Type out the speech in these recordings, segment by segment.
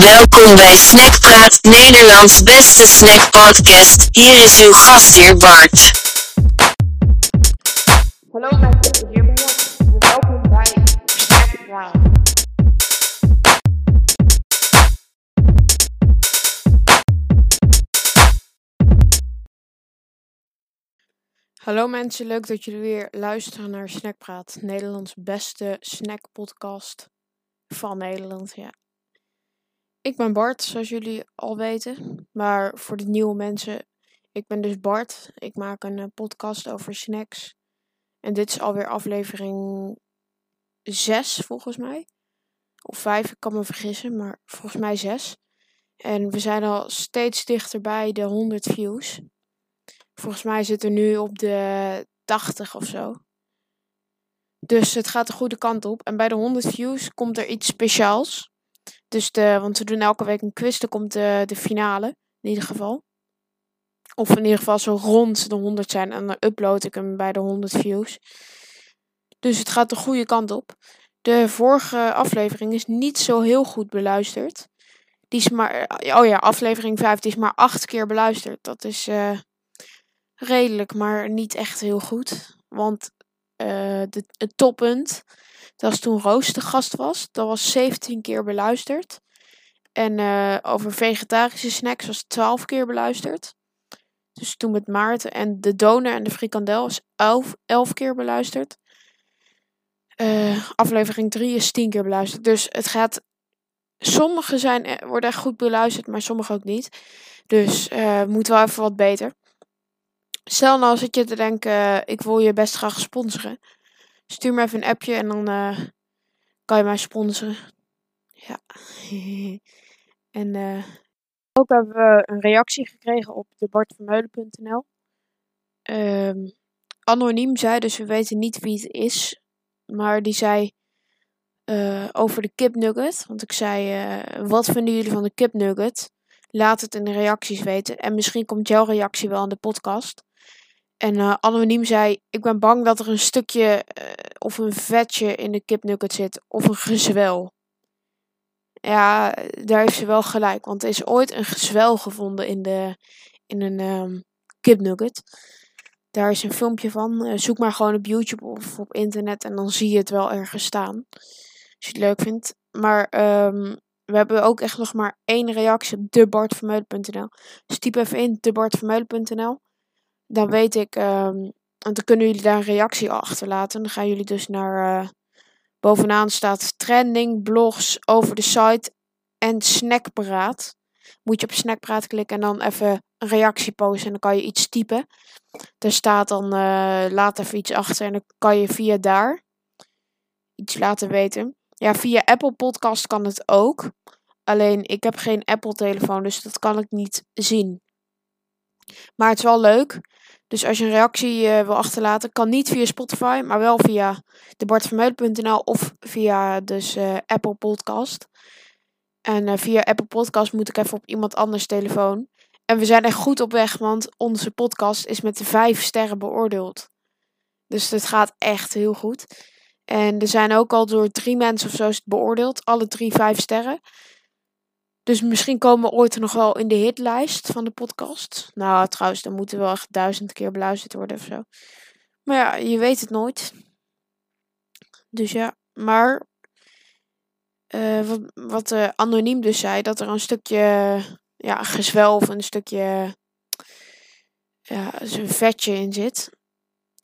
Welkom bij Snackpraat, Nederlands beste snackpodcast. Hier is uw gastheer Bart. Hallo mensen, hier. Welkom bij Snackpraat. Hallo mensen, leuk dat jullie weer luisteren naar Snackpraat, Nederlands beste snackpodcast van Nederland. Ja. Ik ben Bart, zoals jullie al weten. Maar voor de nieuwe mensen, ik ben dus Bart. Ik maak een eh, podcast over snacks. En dit is alweer aflevering 6 volgens mij. Of 5, ik kan me vergissen, maar volgens mij 6. En we zijn al steeds dichterbij de 100 views. Volgens mij zit er nu op de 80 of zo. Dus het gaat de goede kant op. En bij de 100 views komt er iets speciaals. Dus want we doen elke week een quiz. Dan komt de, de finale, in ieder geval. Of in ieder geval zo rond de 100 zijn. En dan upload ik hem bij de 100 views. Dus het gaat de goede kant op. De vorige aflevering is niet zo heel goed beluisterd. Die is maar, oh ja, aflevering 5, die is maar acht keer beluisterd. Dat is uh, redelijk, maar niet echt heel goed. Want uh, de, het toppunt, dat was toen Roos de gast was. Dat was 17 keer beluisterd. En uh, over vegetarische snacks was 12 keer beluisterd. Dus toen met Maarten. En de doner en de frikandel was 11, 11 keer beluisterd. Uh, aflevering 3 is 10 keer beluisterd. Dus het gaat. Sommige zijn, worden echt goed beluisterd, maar sommige ook niet. Dus uh, moet wel even wat beter. Stel nou zit je te denken, ik wil je best graag sponsoren. Stuur me even een appje en dan uh, kan je mij sponsoren. Ja. en uh, ook hebben we een reactie gekregen op de bartvermeulen.nl. Um, anoniem zei, dus we weten niet wie het is. Maar die zei uh, over de kipnugget. Want ik zei, wat vinden jullie van de kipnugget? Laat het in de reacties weten. En misschien komt jouw reactie wel aan de podcast. En anoniem zei: Ik ben bang dat er een stukje of een vetje in de kipnugget zit. Of een gezwel. Ja, daar heeft ze wel gelijk. Want er is ooit een gezwel gevonden in, de, in een um, kipnugget. Daar is een filmpje van. Uh, zoek maar gewoon op YouTube of op internet. En dan zie je het wel ergens staan. Als je het leuk vindt. Maar um, we hebben ook echt nog maar één reactie debartvermeulen.nl. Dus typ even in debartvermeulen.nl dan weet ik, um, en dan kunnen jullie daar een reactie achterlaten. Dan gaan jullie dus naar, uh, bovenaan staat trending, blogs over de site en snackpraat. Moet je op snackpraat klikken en dan even een reactie posten en dan kan je iets typen. Er staat dan, uh, laat even iets achter en dan kan je via daar iets laten weten. Ja, via Apple Podcast kan het ook. Alleen ik heb geen Apple telefoon, dus dat kan ik niet zien. Maar het is wel leuk. Dus als je een reactie uh, wil achterlaten, kan niet via Spotify, maar wel via debartvermeulen.nl of via dus uh, Apple Podcast. En uh, via Apple Podcast moet ik even op iemand anders telefoon. En we zijn echt goed op weg, want onze podcast is met de vijf sterren beoordeeld. Dus het gaat echt heel goed. En er zijn ook al door drie mensen of zo beoordeeld. Alle drie vijf sterren. Dus misschien komen we ooit nog wel in de hitlijst van de podcast. Nou, trouwens, dan moeten we wel echt duizend keer beluisterd worden of zo. Maar ja, je weet het nooit. Dus ja, maar uh, wat, wat uh, anoniem dus zei, dat er een stukje ja, gezwel of een stukje ja, een vetje in zit.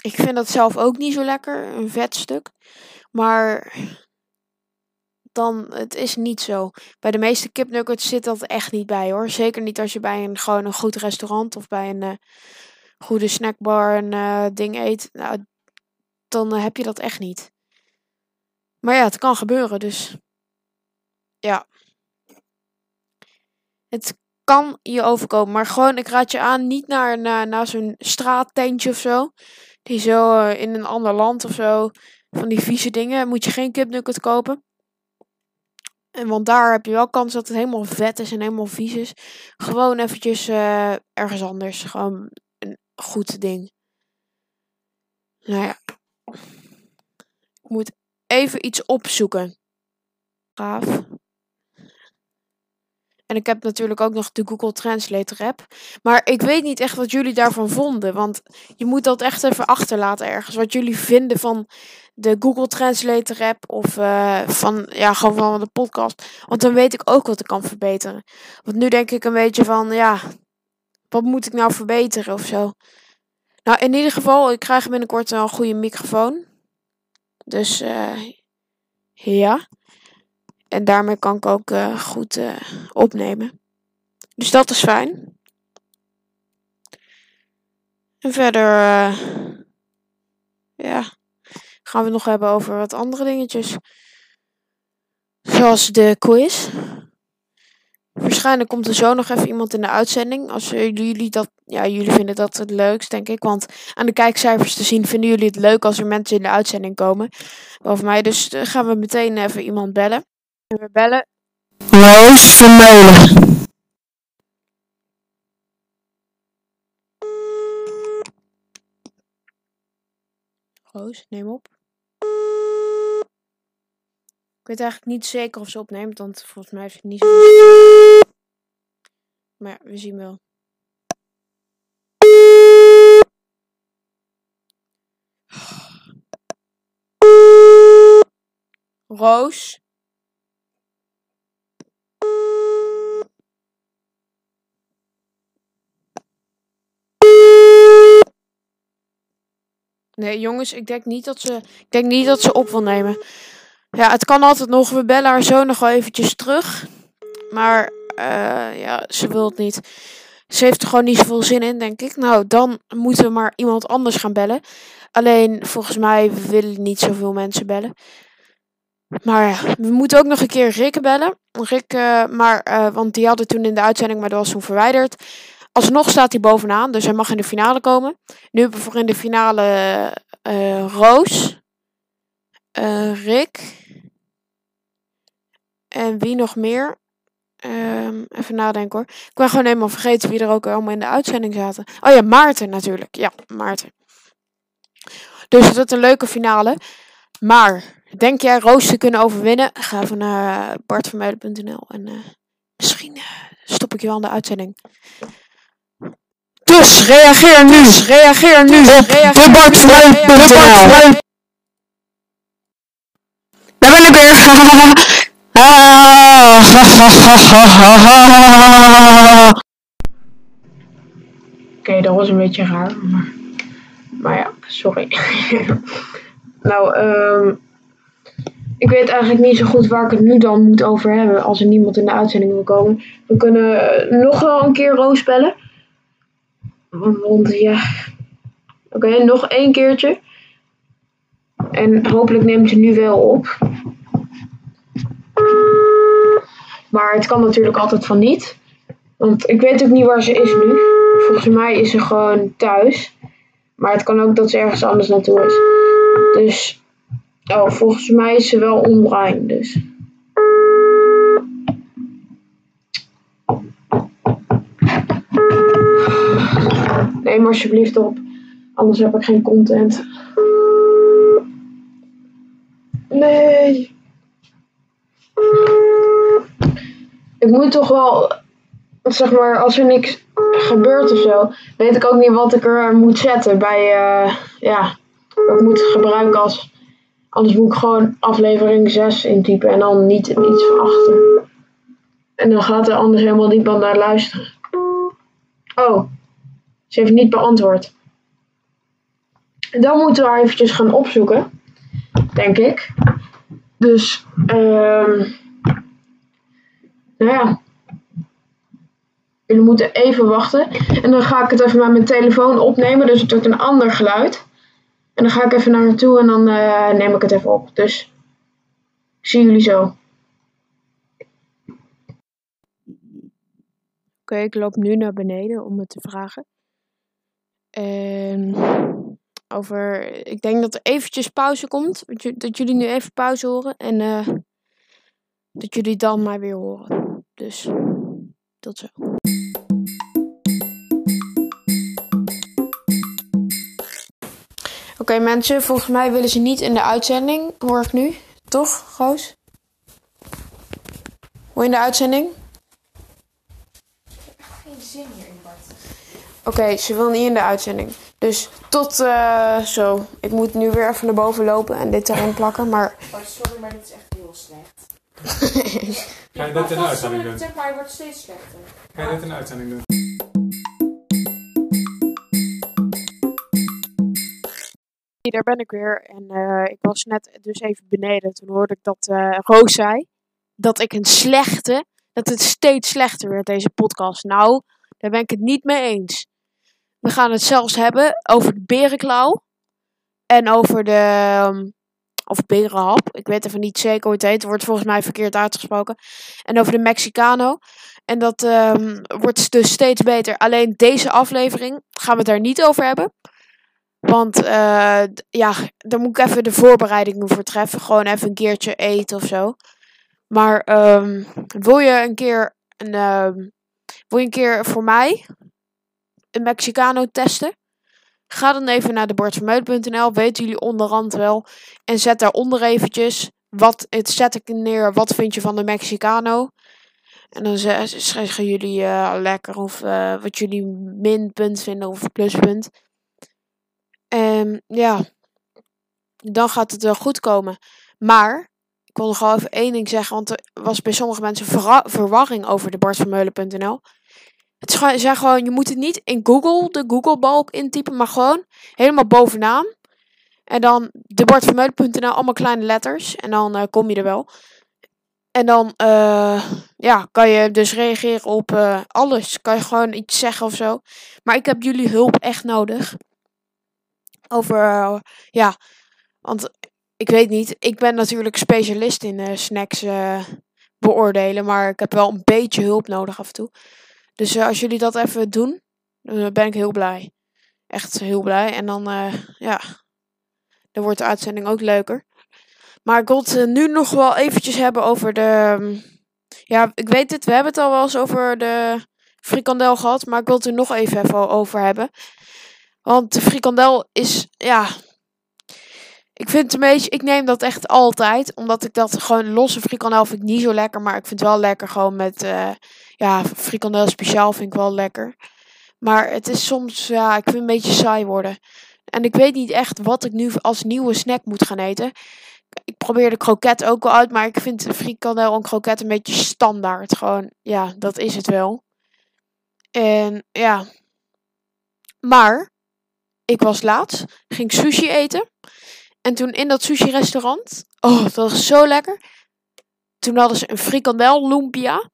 Ik vind dat zelf ook niet zo lekker, een vetstuk. Maar dan het is niet zo. Bij de meeste kipnuggets zit dat echt niet bij hoor. Zeker niet als je bij een gewoon een goed restaurant of bij een uh, goede snackbar een uh, ding eet. Nou, dan uh, heb je dat echt niet. Maar ja, het kan gebeuren, dus ja. Het kan je overkomen, maar gewoon, ik raad je aan niet naar, naar, naar zo'n straattentje of zo. Die zo in een ander land of zo, van die vieze dingen, moet je geen kipnugget kopen. En want daar heb je wel kans dat het helemaal vet is en helemaal vies is. Gewoon eventjes uh, ergens anders. Gewoon een goed ding. Nou ja. Ik moet even iets opzoeken. Gaaf. En ik heb natuurlijk ook nog de Google Translator app. Maar ik weet niet echt wat jullie daarvan vonden. Want je moet dat echt even achterlaten ergens. Wat jullie vinden van de Google Translator app. Of uh, van, ja, gewoon van de podcast. Want dan weet ik ook wat ik kan verbeteren. Want nu denk ik een beetje van, ja, wat moet ik nou verbeteren of zo. Nou, in ieder geval, ik krijg binnenkort een goede microfoon. Dus uh, ja. En daarmee kan ik ook uh, goed uh, opnemen. Dus dat is fijn. En verder, ja, gaan we nog hebben over wat andere dingetjes. Zoals de quiz. Waarschijnlijk komt er zo nog even iemand in de uitzending. Als jullie dat, ja, jullie vinden dat het leukst, denk ik. Want aan de kijkcijfers te zien, vinden jullie het leuk als er mensen in de uitzending komen. Boven mij. Dus gaan we meteen even iemand bellen. En we bellen. Roos Vermeulen. Roos, neem op. Ik weet eigenlijk niet zeker of ze opneemt, want volgens mij heeft het niet zo. Maar ja, we zien wel. Roos. Nee, jongens, ik denk niet dat ze, ik denk niet dat ze op wil nemen. Ja, het kan altijd nog. We bellen haar zo nog wel eventjes terug. Maar uh, ja, ze wil het niet. Ze heeft er gewoon niet zoveel zin in, denk ik. Nou, dan moeten we maar iemand anders gaan bellen. Alleen, volgens mij willen niet zoveel mensen bellen. Maar ja, we moeten ook nog een keer Rick bellen. Rick, uh, maar, uh, want die hadden toen in de uitzending, maar dat was toen verwijderd. Alsnog staat hij bovenaan, dus hij mag in de finale komen. Nu hebben we voor in de finale uh, Roos, Rick en wie nog meer? Um, even nadenken hoor. Ik ben gewoon helemaal vergeten wie er ook allemaal in de uitzending zaten. Oh ja, Maarten natuurlijk. Ja, Maarten. Dus het wordt een leuke finale. Maar denk jij Roos te kunnen overwinnen? Ga even naar bartvermeulen.nl en uh, misschien stop ik je wel aan de uitzending. Dus reageer nu, dus, reageer nu op. Daar ben ik weer. Oké, okay, dat was een beetje raar, maar, maar ja, sorry. nou, um, ik weet eigenlijk niet zo goed waar ik het nu dan moet over hebben als er niemand in de uitzending wil komen. We kunnen nog wel een keer Roos bellen. Want ja, oké, nog één keertje. En hopelijk neemt ze nu wel op. Maar het kan natuurlijk altijd van niet. Want ik weet ook niet waar ze is nu. Volgens mij is ze gewoon thuis. Maar het kan ook dat ze ergens anders naartoe is. Dus, oh, volgens mij is ze wel online. Dus. Neem alsjeblieft op. Anders heb ik geen content. Nee. ik moet toch wel, zeg maar, als er niks gebeurt of zo, weet ik ook niet wat ik er moet zetten bij, uh, ja, ik moet gebruiken als, anders moet ik gewoon aflevering 6 intypen en dan niet iets van achter. En dan gaat er anders helemaal niemand naar luisteren. Oh, ze heeft niet beantwoord. Dan moeten we haar eventjes gaan opzoeken, denk ik. Dus. Um, nou ja. Jullie moeten even wachten. En dan ga ik het even met mijn telefoon opnemen. Dus het wordt een ander geluid. En dan ga ik even naar naartoe en dan uh, neem ik het even op. Dus ik zie jullie zo. Oké, ik loop nu naar beneden om het te vragen. En over, ik denk dat er eventjes pauze komt. Dat jullie nu even pauze horen. En uh, dat jullie dan maar weer horen. Dus tot zo. Oké mensen, volgens mij willen ze niet in de uitzending, hoor ik nu. Toch, Goos? Hoor je in de uitzending? zin hierin, Bart. Oké, ze wil niet in de uitzending. Dus tot eh, zo. Ik moet nu weer even naar boven lopen en dit erin plakken. Maar Oh, sorry, maar dit is echt heel slecht. Ga je dit in de uitzending doen? Zeg maar, hij wordt steeds slechter. Ga je dit in de uitzending doen? daar ben ik weer. En eh, ik was net dus even beneden. Toen hoorde ik dat eh, Roos zei dat ik een slechte, dat het steeds slechter werd, deze podcast. Nou, daar ben ik het niet mee eens. We gaan het zelfs hebben over de berenklauw. En over de. ehm, of berenhap. Ik weet even niet zeker hoe het heet. Het wordt volgens mij verkeerd uitgesproken. En over de Mexicano. En dat ehm, wordt dus steeds beter. Alleen deze aflevering gaan we het daar niet over hebben. Want d- ja, daar moet ik even de voorbereidingen voor treffen. Gewoon even een keertje eten of zo. Maar ehm, wil je een keer een, wil je een keer voor mij een Mexicano testen? Ga dan even naar de weten jullie onderhand wel. En zet daaronder eventjes, wat, het zet ik neer, wat vind je van de Mexicano? En dan ze- zeggen jullie eh, lekker of eh, wat jullie minpunt vinden of pluspunt. En ja, dan gaat het wel goed komen. Maar, ik wil nog wel even één ding zeggen, want er was bij sommige mensen verwarring over de. Het gewoon- je moet het niet in Google, de Google-balk intypen, maar gewoon helemaal bovenaan. En dan de bartvermeulen.nl, allemaal kleine letters. En dan eh, kom je er wel. En dan eh, ja, kan je dus reageren op eh, alles. Kan je gewoon iets zeggen of zo. Maar ik heb jullie hulp echt nodig. Over, ja, want ik weet niet. Ik ben natuurlijk specialist in snacks beoordelen. Maar ik heb wel een beetje hulp nodig af en toe. Dus eh, als jullie dat even doen, dan ben ik heel blij. Echt heel blij. En dan, eh, ja, dan wordt de uitzending ook leuker. Maar ik wil het eh, nu nog wel eventjes hebben over de... mm, Ja, ik weet het, we hebben het al wel eens over de frikandel gehad. Maar ik wil het er nog even, even over hebben. Want de frikandel is, ja... Ik vind het een beetje, ik neem dat echt altijd. Omdat ik dat gewoon losse frikandel vind ik niet zo lekker. Maar ik vind het wel lekker gewoon met, eh, ja, frikandel speciaal vind ik wel lekker. Maar het is soms, ja, ik vind een beetje saai worden. En ik weet niet echt wat ik nu als nieuwe snack moet gaan eten. Ik probeer de kroket ook wel uit, maar ik vind de frikandel en kroket een beetje standaard. Gewoon, ja, dat is het wel. En ja. Maar, ik was laatst, ging sushi eten. En toen in dat sushi restaurant, oh, dat was zo lekker. Toen hadden ze een frikandel lumpia.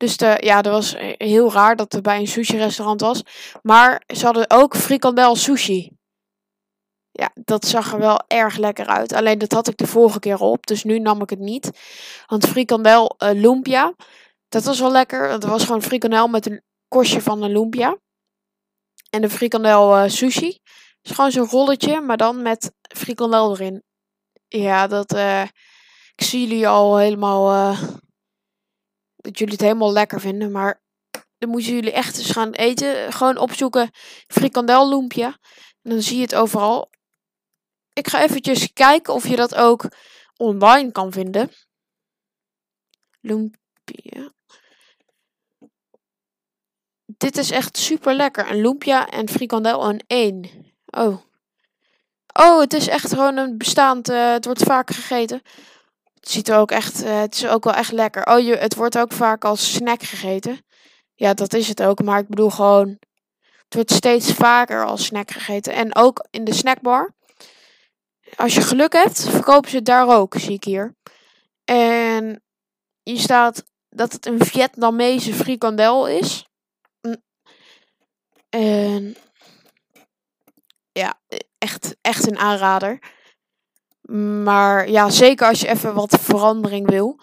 Dus de, ja, dat was heel raar dat het bij een sushi restaurant was. Maar ze hadden ook frikandel sushi. Ja, dat zag er wel erg lekker uit. Alleen dat had ik de vorige keer op, dus nu nam ik het niet. Want frikandel eh, lumpia, dat was wel lekker. Dat was gewoon frikandel met een korstje van een lumpia. En de frikandel eh, sushi is gewoon zo'n rolletje, maar dan met frikandel erin. Ja, dat... eh, ik zie jullie al helemaal... dat jullie het helemaal lekker vinden, maar... Dan moeten jullie echt eens gaan eten. Gewoon opzoeken frikandel lumpia. En dan zie je het overal. Ik ga eventjes kijken of je dat ook online kan vinden. Lumpia. Dit is echt super lekker. Een lumpia en frikandel in één. Oh. Oh, het is echt gewoon een bestaand. eh, het wordt vaak gegeten. Het ziet er ook echt. eh, het is ook wel echt lekker. Oh, je, het wordt ook vaak als snack gegeten. Ja, dat is het ook. Maar ik bedoel gewoon. Het wordt steeds vaker als snack gegeten. En ook in de snackbar. Als je geluk hebt, verkopen ze het daar ook, zie ik hier. En hier staat dat het een Vietnamese frikandel is. Mm. En ja, echt, echt een aanrader. Maar ja, zeker als je even wat verandering wil.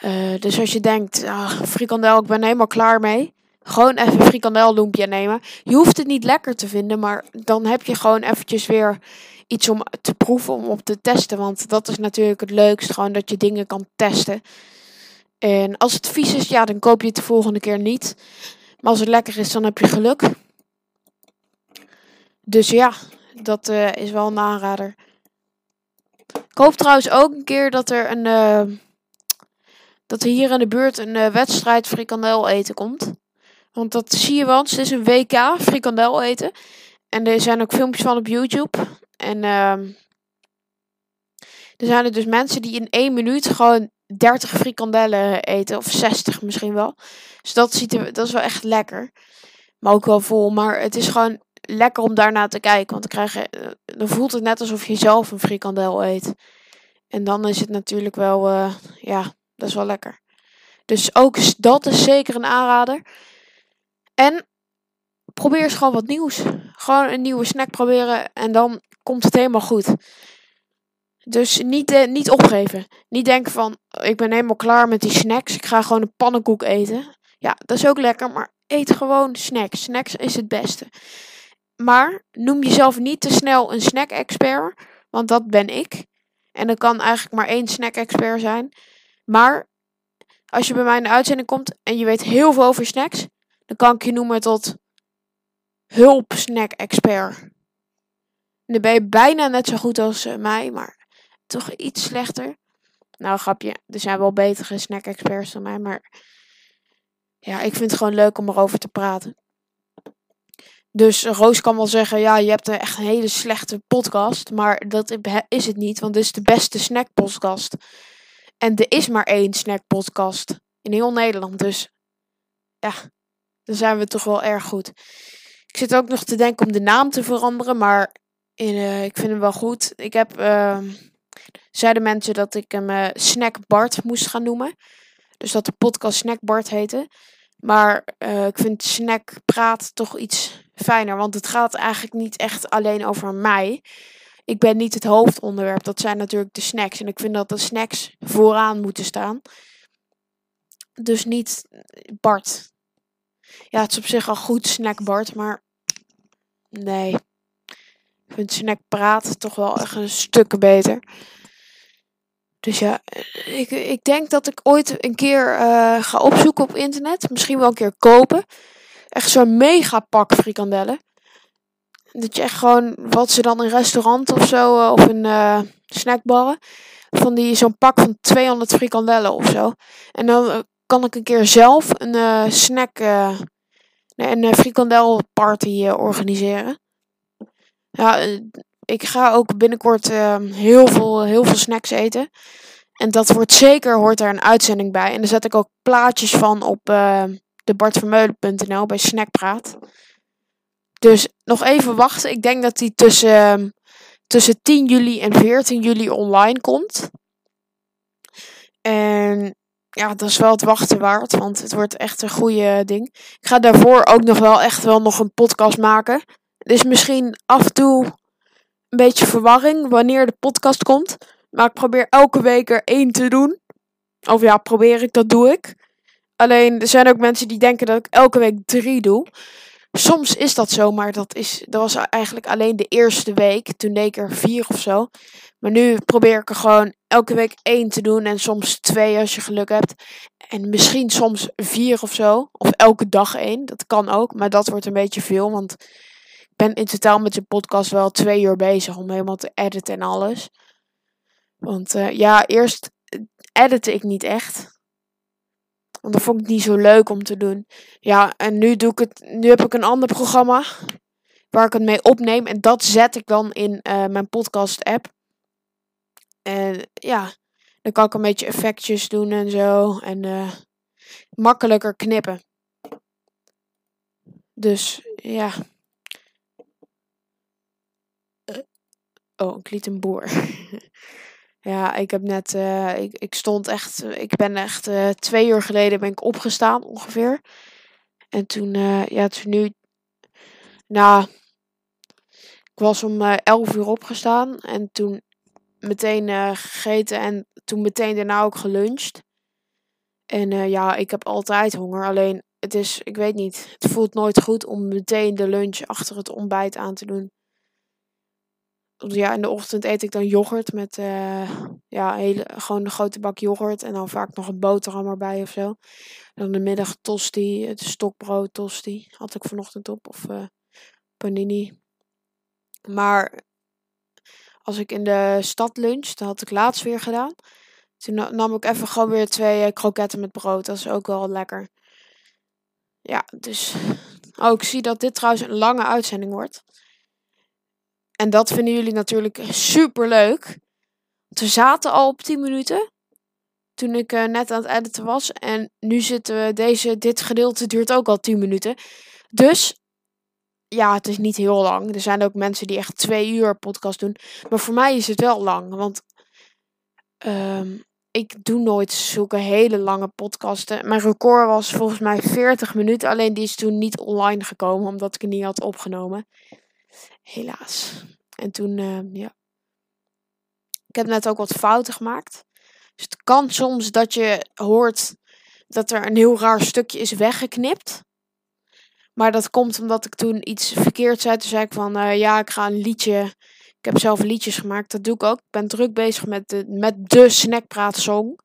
Eh, dus als je denkt, ah, frikandel, ik ben helemaal klaar mee. Gewoon even frikandel lumpia nemen. Je hoeft het niet lekker te vinden, maar dan heb je gewoon eventjes weer iets om te proeven, om op te testen. Want dat is natuurlijk het leukst, gewoon dat je dingen kan testen. En als het vies is, ja, dan koop je het de volgende keer niet. Maar als het lekker is, dan heb je geluk. Dus ja, dat eh, is wel een aanrader. Ik hoop trouwens ook een keer dat er een. eh, dat er hier in de buurt een eh, wedstrijd frikandel eten komt. Want dat zie je wel. Het is een WK, frikandel eten. En er zijn ook filmpjes van op YouTube. En ehm er zijn er dus mensen die in één minuut gewoon 30 frikandellen eten. Of 60 misschien wel. Dus dat, ziet er, dat is wel echt lekker. Maar ook wel vol. Maar het is gewoon lekker om daarna te kijken. Want dan, krijg eh, voelt het net alsof je zelf een frikandel eet. En dan is het natuurlijk wel, eh, ja, dat is wel lekker. Dus ook dat is zeker een aanrader. En probeer eens gewoon wat nieuws. Gewoon een nieuwe snack proberen en dan komt het helemaal goed. Dus niet, eh, niet opgeven. Niet denken van, ik ben helemaal klaar met die snacks. Ik ga gewoon een pannenkoek eten. Ja, dat is ook lekker, maar eet gewoon snacks. Snacks is het beste. Maar noem jezelf niet te snel een snack-expert, want dat ben ik. En er kan eigenlijk maar één snack-expert zijn. Maar als je bij mij in de uitzending komt en je weet heel veel over snacks, dan kan ik je noemen tot hulp-snack-expert. Dan ben je bijna net zo goed als eh, mij, maar toch iets slechter. Nou, grapje. Er zijn wel betere snack-experts dan mij, maar ja, ik vind het gewoon leuk om erover te praten. Dus Roos kan wel zeggen, ja, je hebt echt een hele slechte podcast. Maar dat is het niet, want dit is de beste snackpodcast. En er is maar één snackpodcast in heel Nederland. Dus ja, dan zijn we toch wel erg goed. Ik zit ook nog te denken om de naam te veranderen, maar eh, ik vind hem wel goed. Ik heb, ehm, zeiden mensen dat ik hem eh, Snack Bart moest gaan noemen. Dus dat de podcast Snack Bart heette. Maar eh, ik vind snack praat toch iets fijner. Want het gaat eigenlijk niet echt alleen over mij. Ik ben niet het hoofdonderwerp. Dat zijn natuurlijk de snacks. En ik vind dat de snacks vooraan moeten staan. Dus niet Bart. Ja, het is op zich al goed, snack Bart. Maar nee. Ik vind snack praat toch wel echt een stuk beter. Dus ja, ik, ik denk dat ik ooit een keer eh, ga opzoeken op internet. Misschien wel een keer kopen. Echt zo'n mega pak frikandellen. Dat je echt gewoon, wat ze dan in restaurant of zo, eh, of in eh snackbarren. Van die, zo'n pak van 200 frikandellen of zo. En dan eh, kan ik een keer zelf een snack, een frikandelparty organiseren. Ja, ik ga ook binnenkort eh, heel, veel, heel veel snacks eten. En dat wordt zeker, hoort daar een uitzending bij. En daar zet ik ook plaatjes van op de bartvermeulen.nl bij Snackpraat. Dus nog even wachten. Ik denk dat die tussen, ehm, tussen 10 juli en 14 juli online komt. En ja, dat is wel het wachten waard, want het wordt echt een goede ding. Ik ga daarvoor ook nog wel echt wel nog een podcast maken. Is misschien af en toe een beetje verwarring wanneer de podcast komt. Maar ik probeer elke week er één te doen. Of ja, probeer ik, dat doe ik. Alleen, er zijn ook mensen die denken dat ik elke week drie doe. Soms is dat zo, maar dat, is, dat was eigenlijk alleen de eerste week. Toen deed ik er vier of zo. Maar nu probeer ik er gewoon elke week één te doen. En soms twee als je geluk hebt. En misschien soms vier of zo. Of elke dag één. Dat kan ook. Maar dat wordt een beetje veel. Want ik ben in totaal met de podcast wel twee uur bezig. Om helemaal te editen en alles. Want eh, ja, eerst editte ik niet echt. Want dat vond ik niet zo leuk om te doen. Ja, en nu doe ik het. Nu heb ik een ander programma. Waar ik het mee opneem. En dat zet ik dan in eh, mijn podcast app. En ja, dan kan ik een beetje effectjes doen en zo. En eh, makkelijker knippen. Dus ja. Eh, Oh, ik liet een boer. ja, ik heb net. eh, ik, ik stond echt. Ik ben echt. eh, twee uur geleden ben ik opgestaan ongeveer. En toen. eh, ja, toen nu. Nou. Ik was om 11 uur opgestaan. En toen meteen gegeten. En toen meteen daarna ook geluncht. En ja, ik heb altijd honger. Alleen, het is. Ik weet niet. Het voelt nooit goed om meteen de lunch achter het ontbijt aan te doen. Ja, in de ochtend eet ik dan yoghurt met eh, ja, hele, gewoon een grote bak yoghurt. En dan vaak nog een boterham erbij of zo. Dan de middag tosti, het stokbrood tosti. Had ik vanochtend op. Of eh, panini. Maar als ik in de stad lunch, dat had ik laatst weer gedaan. Toen na- nam ik even gewoon weer twee eh, kroketten met brood. Dat is ook wel lekker. ja, dus. Oh, ik zie dat dit trouwens een lange uitzending wordt. En dat vinden jullie natuurlijk super leuk. We zaten al op 10 minuten. Toen ik eh, net aan het editen was. En nu zitten we. Deze, dit gedeelte duurt ook al 10 minuten. Dus. Ja, het is niet heel lang. Er zijn ook mensen die echt twee uur podcast doen. Maar voor mij is het wel lang. Want. ehm, ik doe nooit zulke hele lange podcasten. Mijn record was volgens mij 40 minuten. Alleen die is toen niet online gekomen. Omdat ik het niet had opgenomen. Helaas. En toen, eh, ja. Ik heb net ook wat fouten gemaakt. Dus het kan soms dat je hoort dat er een heel raar stukje is weggeknipt. Maar dat komt omdat ik toen iets verkeerd zei. Toen zei ik van, eh, ja, ik ga een liedje... Ik heb zelf liedjes gemaakt, dat doe ik ook. Ik ben druk bezig met de, met de Snackpraat song.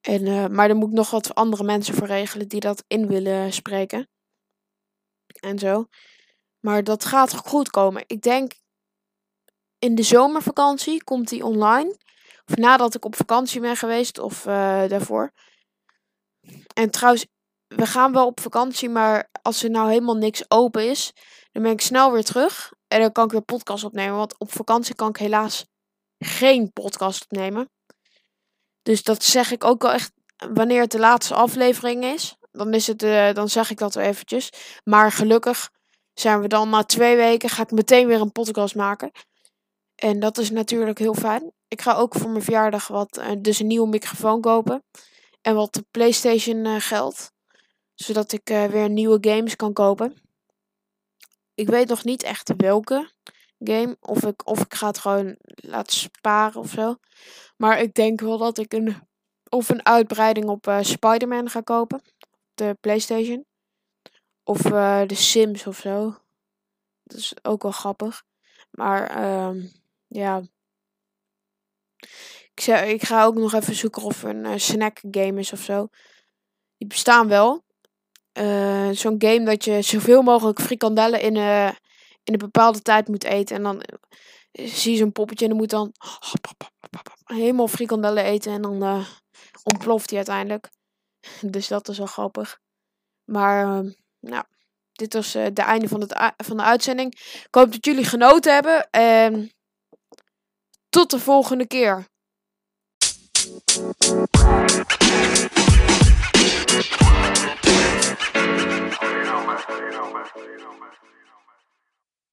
En, eh, maar daar moet ik nog wat andere mensen voor regelen die dat in willen spreken. En zo. Maar dat gaat goed komen. Ik denk in de zomervakantie komt die online. Of nadat ik op vakantie ben geweest of eh, daarvoor. En trouwens, we gaan wel op vakantie, maar als er nou helemaal niks open is, dan ben ik snel weer terug. En dan kan ik weer podcast opnemen. Want op vakantie kan ik helaas geen podcast opnemen. Dus dat zeg ik ook wel echt wanneer het de laatste aflevering is. Dan, is het, eh, dan zeg ik dat wel eventjes. Maar gelukkig zijn we dan na twee weken, ga ik meteen weer een podcast maken. En dat is natuurlijk heel fijn. Ik ga ook voor mijn verjaardag wat, eh, dus een nieuwe microfoon kopen. En wat PlayStation eh, geld. Zodat ik eh, weer nieuwe games kan kopen. Ik weet nog niet echt welke game. Of ik, of ik ga het gewoon laten sparen of zo. Maar ik denk wel dat ik een, of een uitbreiding op Spider-Man ga kopen. Op de PlayStation. Of eh, de Sims of zo. Dat is ook wel grappig. Maar ehm, ja. Ik, zou, ik ga ook nog even zoeken of een eh, snack game is of zo. Die bestaan wel. Eh, Zo'n game dat je zoveel mogelijk frikandellen in, in een bepaalde tijd moet eten. En dan zie je zo'n poppetje en dan moet dan helemaal frikandellen eten. En dan ontploft hij uiteindelijk. Dus dat is wel grappig. Maar ehm, nou, dit was eh, de einde van, het, van de uitzending. Ik hoop dat jullie genoten hebben. En tot de volgende keer.